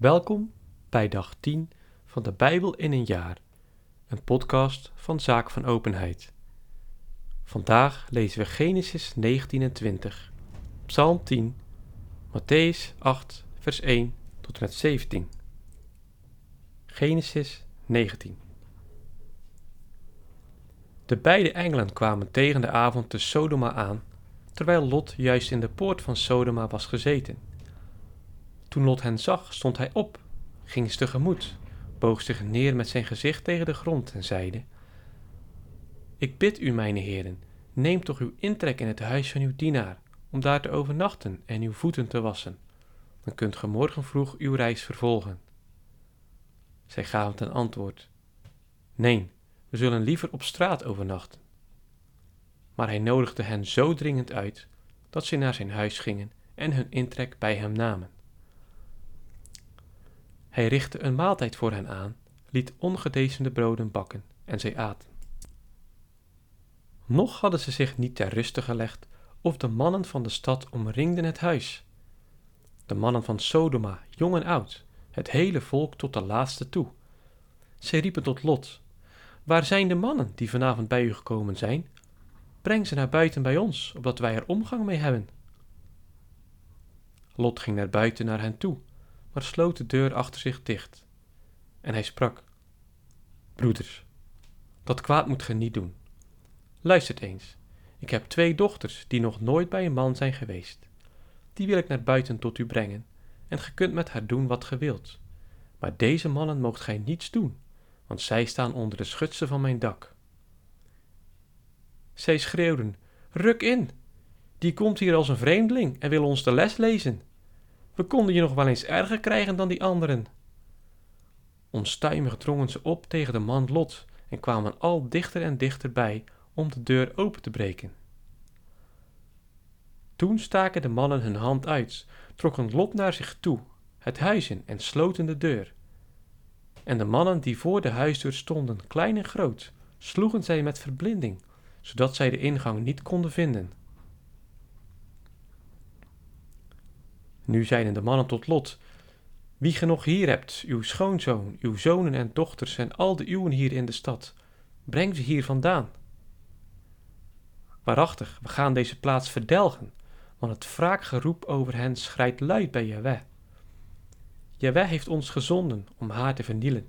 Welkom bij dag 10 van de Bijbel in een jaar, een podcast van Zaak van Openheid. Vandaag lezen we Genesis 19 en 20, Psalm 10, Matthäus 8, vers 1 tot en met 17. Genesis 19. De beide engelen kwamen tegen de avond te Sodoma aan, terwijl Lot juist in de poort van Sodoma was gezeten. Toen Lot hen zag, stond hij op, ging ze tegemoet, boog zich neer met zijn gezicht tegen de grond en zeide: Ik bid u, mijne heren, neem toch uw intrek in het huis van uw dienaar, om daar te overnachten en uw voeten te wassen. Dan kunt ge morgen vroeg uw reis vervolgen. Zij gaven ten antwoord: Nee, we zullen liever op straat overnachten. Maar hij nodigde hen zo dringend uit dat ze naar zijn huis gingen en hun intrek bij hem namen. Hij richtte een maaltijd voor hen aan, liet ongedezende broden bakken en zij aten. Nog hadden ze zich niet ter ruste gelegd, of de mannen van de stad omringden het huis. De mannen van Sodoma, jong en oud, het hele volk tot de laatste toe. Zij riepen tot Lot: Waar zijn de mannen die vanavond bij u gekomen zijn? Breng ze naar buiten bij ons, opdat wij er omgang mee hebben. Lot ging naar buiten naar hen toe maar sloot de deur achter zich dicht. En hij sprak: Broeders, dat kwaad moet ge niet doen. Luistert eens, ik heb twee dochters die nog nooit bij een man zijn geweest. Die wil ik naar buiten tot u brengen, en ge kunt met haar doen wat ge wilt. Maar deze mannen moogt gij niets doen, want zij staan onder de schutsen van mijn dak. Zij schreeuwden: Ruk in! Die komt hier als een vreemdeling en wil ons de les lezen. We konden je nog wel eens erger krijgen dan die anderen. Onstuimig drongen ze op tegen de man Lot en kwamen al dichter en dichter bij om de deur open te breken. Toen staken de mannen hun hand uit, trokken Lot naar zich toe, het huis in en sloten de deur. En de mannen die voor de huisdeur stonden, klein en groot, sloegen zij met verblinding, zodat zij de ingang niet konden vinden. Nu zeiden de mannen tot Lot: Wie ge nog hier hebt, uw schoonzoon, uw zonen en dochters en al de uwen hier in de stad, breng ze hier vandaan. Waarachtig, we gaan deze plaats verdelgen, want het wraakgeroep over hen schrijdt luid bij Jaweh. Jaweh heeft ons gezonden om haar te vernielen.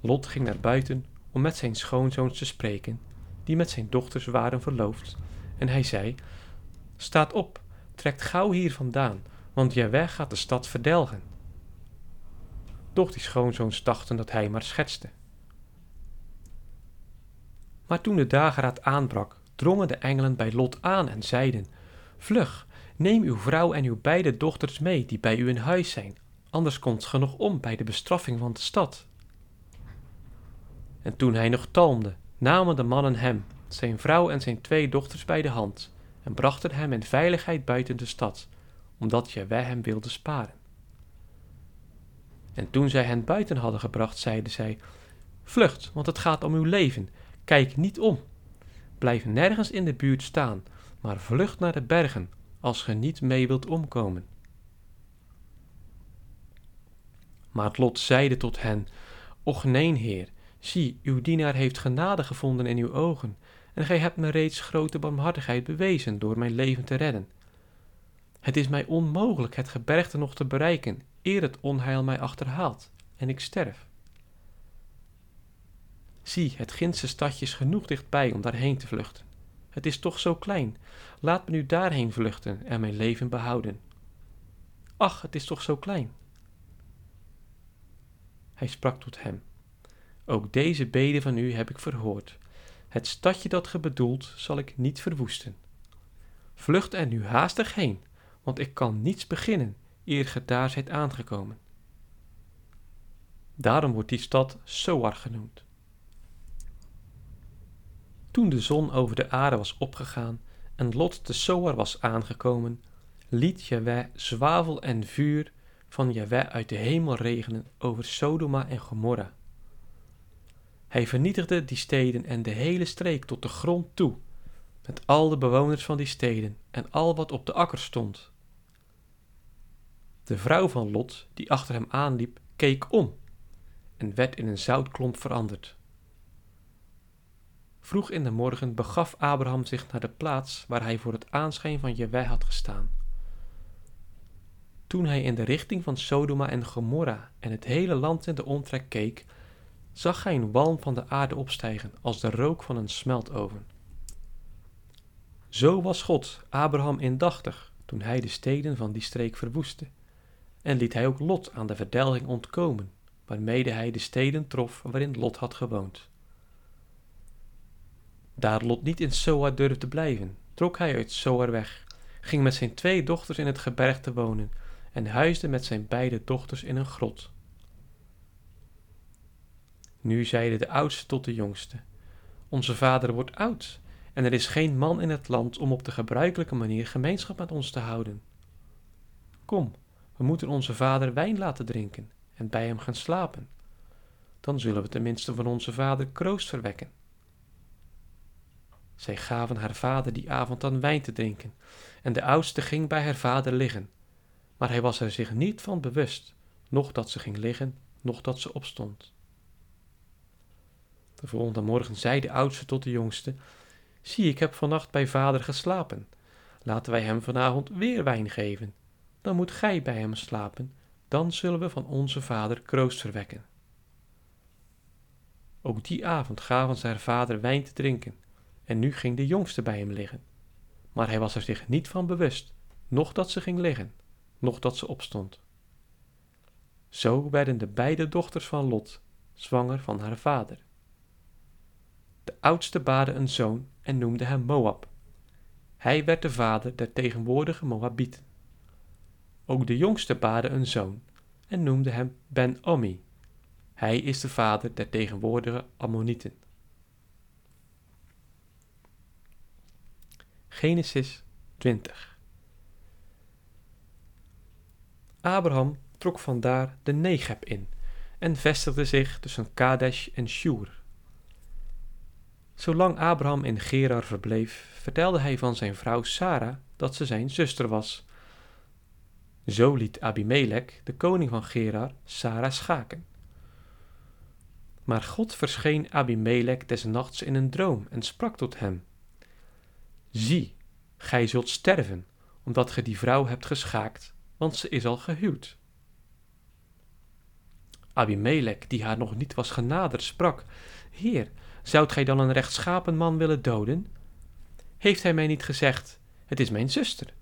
Lot ging naar buiten om met zijn schoonzoons te spreken, die met zijn dochters waren verloofd, en hij zei: Staat op, trekt gauw hier vandaan, want Jaweh gaat de stad verdelgen. Doch die schoonzoons dachten dat hij maar schetste. Maar toen de dageraad aanbrak, drongen de engelen bij Lot aan en zeiden: Vlug, neem uw vrouw en uw beide dochters mee die bij u in huis zijn, anders komt ge nog om bij de bestraffing van de stad. En toen hij nog talmde, namen de mannen hem, zijn vrouw en zijn twee dochters bij de hand en brachten hem in veiligheid buiten de stad, omdat Jaweh hem wilde sparen. En toen zij hen buiten hadden gebracht, zeiden zij: Vlucht, want het gaat om uw leven. Kijk niet om. Blijf nergens in de buurt staan, maar vlucht naar de bergen, als ge niet mee wilt omkomen. Maar lot zeide tot hen: Och nee, heer, zie, uw dienaar heeft genade gevonden in uw ogen, en gij hebt me reeds grote barmhartigheid bewezen door mijn leven te redden. Het is mij onmogelijk het gebergte nog te bereiken, eer het onheil mij achterhaalt en ik sterf. Zie, het Gindse stadje is genoeg dichtbij om daarheen te vluchten. Het is toch zo klein. Laat me nu daarheen vluchten en mijn leven behouden. Ach, het is toch zo klein. Hij sprak tot hem: Ook deze bede van u heb ik verhoord. Het stadje dat ge bedoelt zal ik niet verwoesten. Vlucht er nu haastig heen, want ik kan niets beginnen eer ge daar zijt aangekomen. Daarom wordt die stad Soar genoemd. Toen de zon over de aarde was opgegaan en Lot te Soar was aangekomen, liet Jaweh zwavel en vuur van Jaweh uit de hemel regenen over Sodoma en Gomorra hij vernietigde die steden en de hele streek tot de grond toe, met al de bewoners van die steden en al wat op de akker stond. De vrouw van Lot, die achter hem aanliep, keek om en werd in een zoutklomp veranderd. Vroeg in de morgen begaf Abraham zich naar de plaats waar hij voor het aanschijn van Jewe had gestaan. Toen hij in de richting van Sodoma en Gomorra en het hele land in de omtrek keek, zag hij een walm van de aarde opstijgen als de rook van een smeltoven. Zo was God Abraham indachtig toen hij de steden van die streek verwoestte, en liet hij ook Lot aan de verdelging ontkomen, waarmede hij de steden trof waarin Lot had gewoond. Daar Lot niet in Soar durfde blijven, trok hij uit Soar weg, ging met zijn twee dochters in het gebergte wonen en huisde met zijn beide dochters in een grot. Nu zeide de oudste tot de jongste: Onze vader wordt oud en er is geen man in het land om op de gebruikelijke manier gemeenschap met ons te houden. Kom, we moeten onze vader wijn laten drinken en bij hem gaan slapen. Dan zullen we tenminste van onze vader kroost verwekken. Zij gaven haar vader die avond aan wijn te drinken, en de oudste ging bij haar vader liggen. Maar hij was er zich niet van bewust, noch dat ze ging liggen, noch dat ze opstond. De volgende morgen zei de oudste tot de jongste: Zie, ik heb vannacht bij vader geslapen. Laten wij hem vanavond weer wijn geven. Dan moet gij bij hem slapen, dan zullen we van onze vader kroost verwekken. Ook die avond gaven ze haar vader wijn te drinken, en nu ging de jongste bij hem liggen. Maar hij was er zich niet van bewust, noch dat ze ging liggen, noch dat ze opstond. Zo werden de beide dochters van Lot zwanger van haar vader. Oudste baarde een zoon en noemde hem Moab. Hij werd de vader der tegenwoordige Moabieten. Ook de jongste baarde een zoon en noemde hem Ben-Omi. Hij is de vader der tegenwoordige Ammonieten. Genesis 20 Abraham trok vandaar de Negeb in en vestigde zich tussen Kadesh en Shur. Zolang Abraham in Gerar verbleef, vertelde hij van zijn vrouw Sarah dat ze zijn zuster was. Zo liet Abimelech, de koning van Gerar, Sarah schaken. Maar God verscheen Abimelech des nachts in een droom en sprak tot hem: Zie, gij zult sterven, omdat ge die vrouw hebt geschaakt, want ze is al gehuwd. Abimelech, die haar nog niet was genaderd, sprak: Heer, Zoudt gij dan een rechtschapen man willen doden? Heeft hij mij niet gezegd, het is mijn zuster?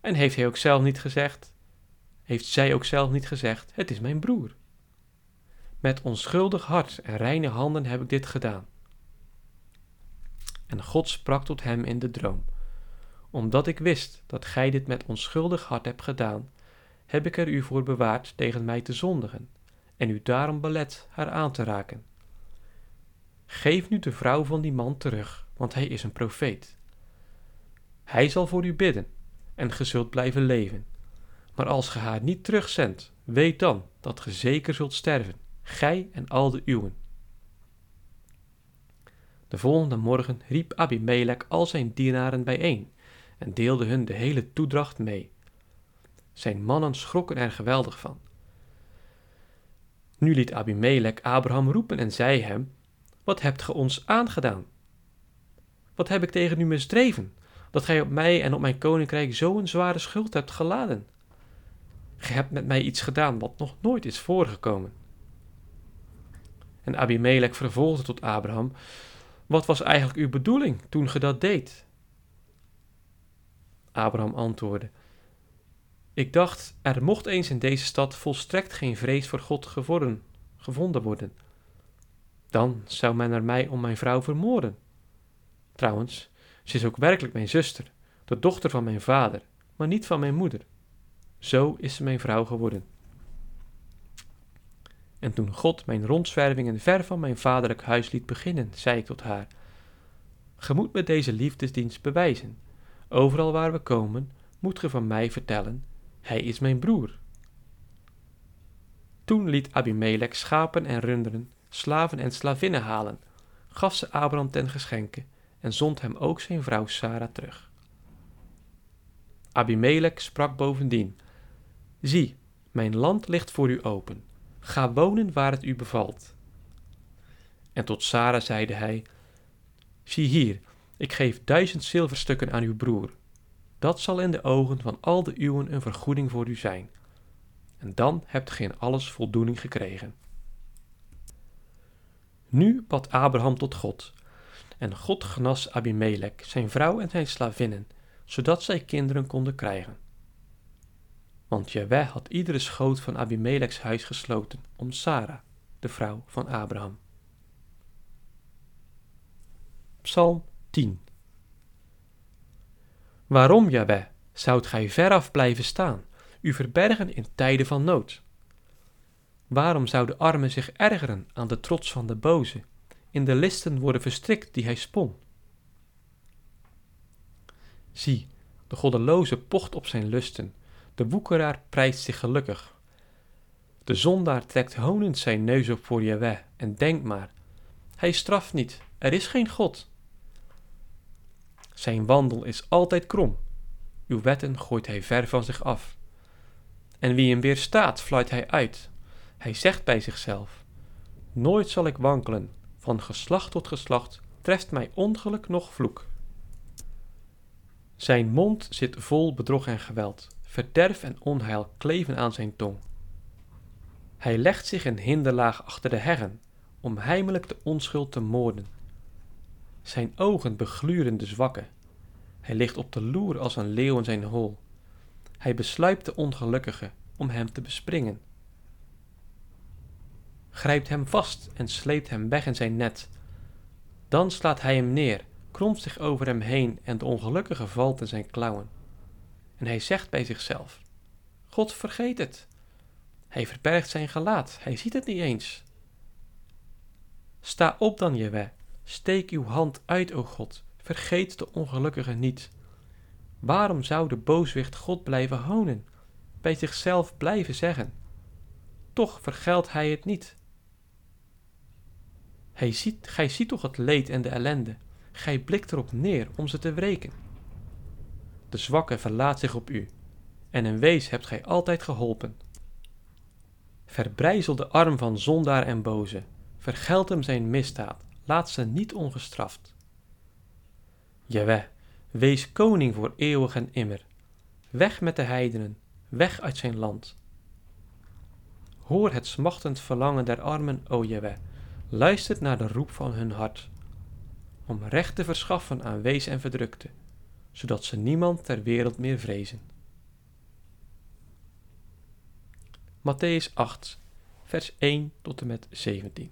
En heeft hij ook zelf niet gezegd, heeft zij ook zelf niet gezegd, het is mijn broer? Met onschuldig hart en reine handen heb ik dit gedaan. En God sprak tot hem in de droom: Omdat ik wist dat gij dit met onschuldig hart hebt gedaan, heb ik er u voor bewaard tegen mij te zondigen, en u daarom belet haar aan te raken. Geef nu de vrouw van die man terug, want hij is een profeet. Hij zal voor u bidden, en ge zult blijven leven. Maar als ge haar niet terugzendt, weet dan dat ge zeker zult sterven, gij en al de uwen. De volgende morgen riep Abimelech al zijn dienaren bijeen en deelde hun de hele toedracht mee. Zijn mannen schrokken er geweldig van. Nu liet Abimelech Abraham roepen en zei hem wat hebt ge ons aangedaan? Wat heb ik tegen u misdreven, dat gij op mij en op mijn koninkrijk zo'n zware schuld hebt geladen? Ge hebt met mij iets gedaan wat nog nooit is voorgekomen. En Abimelech vervolgde tot Abraham: Wat was eigenlijk uw bedoeling toen ge dat deed? Abraham antwoordde: Ik dacht, er mocht eens in deze stad volstrekt geen vrees voor God gevonden worden dan zou men er mij om mijn vrouw vermoorden. Trouwens, ze is ook werkelijk mijn zuster, de dochter van mijn vader, maar niet van mijn moeder. Zo is ze mijn vrouw geworden. En toen God mijn rondzwervingen ver van mijn vaderlijk huis liet beginnen, zei ik tot haar: Ge moet me deze liefdesdienst bewijzen. Overal waar we komen, moet ge van mij vertellen: Hij is mijn broer. Toen liet Abimelech schapen en runderen slaven en slavinnen halen, gaf ze Abraham ten geschenke en zond hem ook zijn vrouw Sara terug. Abimelech sprak bovendien: Zie, mijn land ligt voor u open. Ga wonen waar het u bevalt. En tot Sara zeide hij: Zie hier, ik geef duizend zilverstukken aan uw broer. Dat zal in de ogen van al de uwen een vergoeding voor u zijn. En dan hebt gij in alles voldoening gekregen. Nu bad Abraham tot God. En God genas Abimelech, zijn vrouw en zijn slavinnen, zodat zij kinderen konden krijgen. Want Jaweh had iedere schoot van Abimelechs huis gesloten om Sara, de vrouw van Abraham. Psalm 10 Waarom, Jaweh, zoudt gij veraf blijven staan, u verbergen in tijden van nood? Waarom zou de arme zich ergeren aan de trots van de boze, in de listen worden verstrikt die hij spon? Zie, de goddeloze pocht op zijn lusten, de woekeraar prijst zich gelukkig. De zondaar trekt honend zijn neus op voor Jaweh en denkt maar, hij straft niet, er is geen God. Zijn wandel is altijd krom, uw wetten gooit hij ver van zich af. En wie hem weerstaat, fluit hij uit. Hij zegt bij zichzelf: Nooit zal ik wankelen, van geslacht tot geslacht treft mij ongeluk nog vloek. Zijn mond zit vol bedrog en geweld, verderf en onheil kleven aan zijn tong. Hij legt zich in hinderlaag achter de heggen, om heimelijk de onschuld te moorden. Zijn ogen begluren de zwakke. Hij ligt op de loer als een leeuw in zijn hol. Hij besluipt de ongelukkige om hem te bespringen. Grijpt hem vast en sleept hem weg in zijn net. Dan slaat hij hem neer, kromt zich over hem heen en de ongelukkige valt in zijn klauwen. En hij zegt bij zichzelf: God vergeet het. Hij verbergt zijn gelaat, hij ziet het niet eens. Sta op dan, Jewe, steek uw hand uit, o God, vergeet de ongelukkige niet. Waarom zou de booswicht God blijven honen, bij zichzelf blijven zeggen? Toch vergeldt hij het niet. Hij ziet, gij ziet toch het leed en de ellende, gij blikt erop neer om ze te wreken. De zwakke verlaat zich op u, en een wees hebt gij altijd geholpen. Verbrijzel de arm van zondaar en boze, vergeld hem zijn misdaad, laat ze niet ongestraft. Jaweh, wees koning voor eeuwig en immer. Weg met de heidenen, weg uit zijn land. Hoor het smachtend verlangen der armen, o Jaweh, luistert naar de roep van hun hart, om recht te verschaffen aan wees en verdrukte, zodat ze niemand ter wereld meer vrezen. Matthäus 8, vers 1 tot en met 17.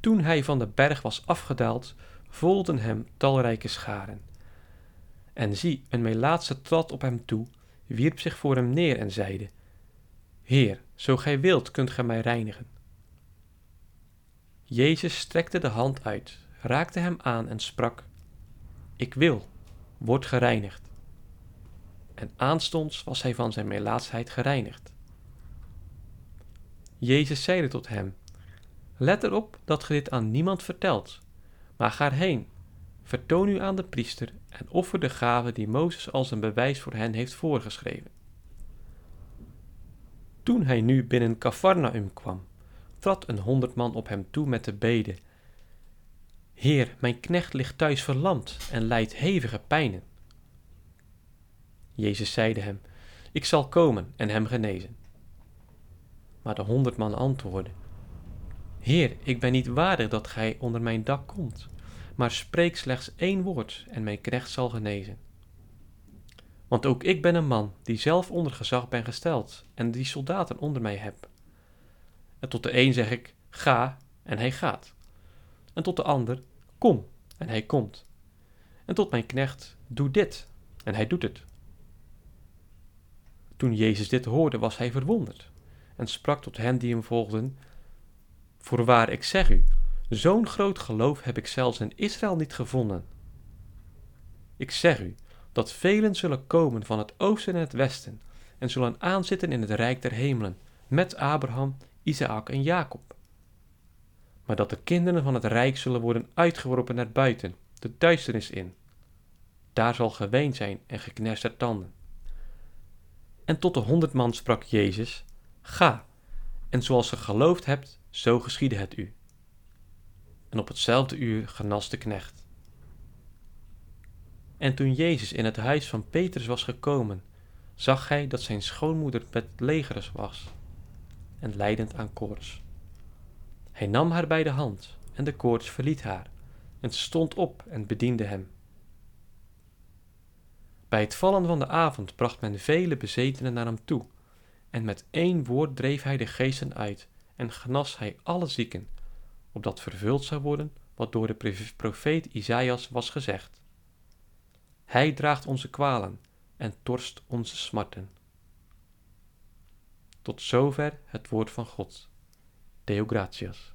Toen hij van de berg was afgedaald, volgden hem talrijke scharen. En zie, een Melaatse trad op hem toe, wierp zich voor hem neer en zeide: Heer, zo gij wilt, kunt gij mij reinigen. Jezus strekte de hand uit, raakte hem aan en sprak: Ik wil, word gereinigd. En aanstonds was hij van zijn melaatsheid gereinigd. Jezus zeide tot hem: Let erop dat ge dit aan niemand vertelt, maar ga heen, vertoon u aan de priester en offer de gave die Mozes als een bewijs voor hen heeft voorgeschreven. Toen hij nu binnen Cafarnaum kwam, trad een honderd man op hem toe met de bede: Heer, mijn knecht ligt thuis verlamd en lijdt hevige pijnen. Jezus zeide hem: Ik zal komen en hem genezen. Maar de honderd man antwoordde: Heer, ik ben niet waardig dat gij onder mijn dak komt, maar spreek slechts één woord en mijn knecht zal genezen. Want ook ik ben een man die zelf onder gezag ben gesteld en die soldaten onder mij heb. En tot de een zeg ik, ga, en hij gaat. En tot de ander, kom, en hij komt. En tot mijn knecht, doe dit, en hij doet het. Toen Jezus dit hoorde, was hij verwonderd en sprak tot hen die hem volgden, Voorwaar, ik zeg u, zo'n groot geloof heb ik zelfs in Israël niet gevonden. Ik zeg u, dat velen zullen komen van het oosten en het westen en zullen aanzitten in het rijk der hemelen met Abraham, Isaac en Jacob. Maar dat de kinderen van het rijk zullen worden uitgeworpen naar buiten, de duisternis in. daar zal geween zijn en gekners der tanden. En tot de honderd man sprak Jezus, Ga, en zoals ge geloofd hebt, zo geschiedde het u. En op hetzelfde uur genas de knecht. En toen Jezus in het huis van Petrus was gekomen, zag hij dat zijn schoonmoeder met legeres was en lijdend aan koorts. Hij nam haar bij de hand en de koorts verliet haar en stond op en bediende hem. Bij het vallen van de avond bracht men vele bezetenen naar hem toe en met één woord dreef hij de geesten uit en genas hij alle zieken, opdat vervuld zou worden wat door de profeet Isaïas was gezegd. Hij draagt onze kwalen en torst onze smarten. Tot zover het woord van God. Deo gratias.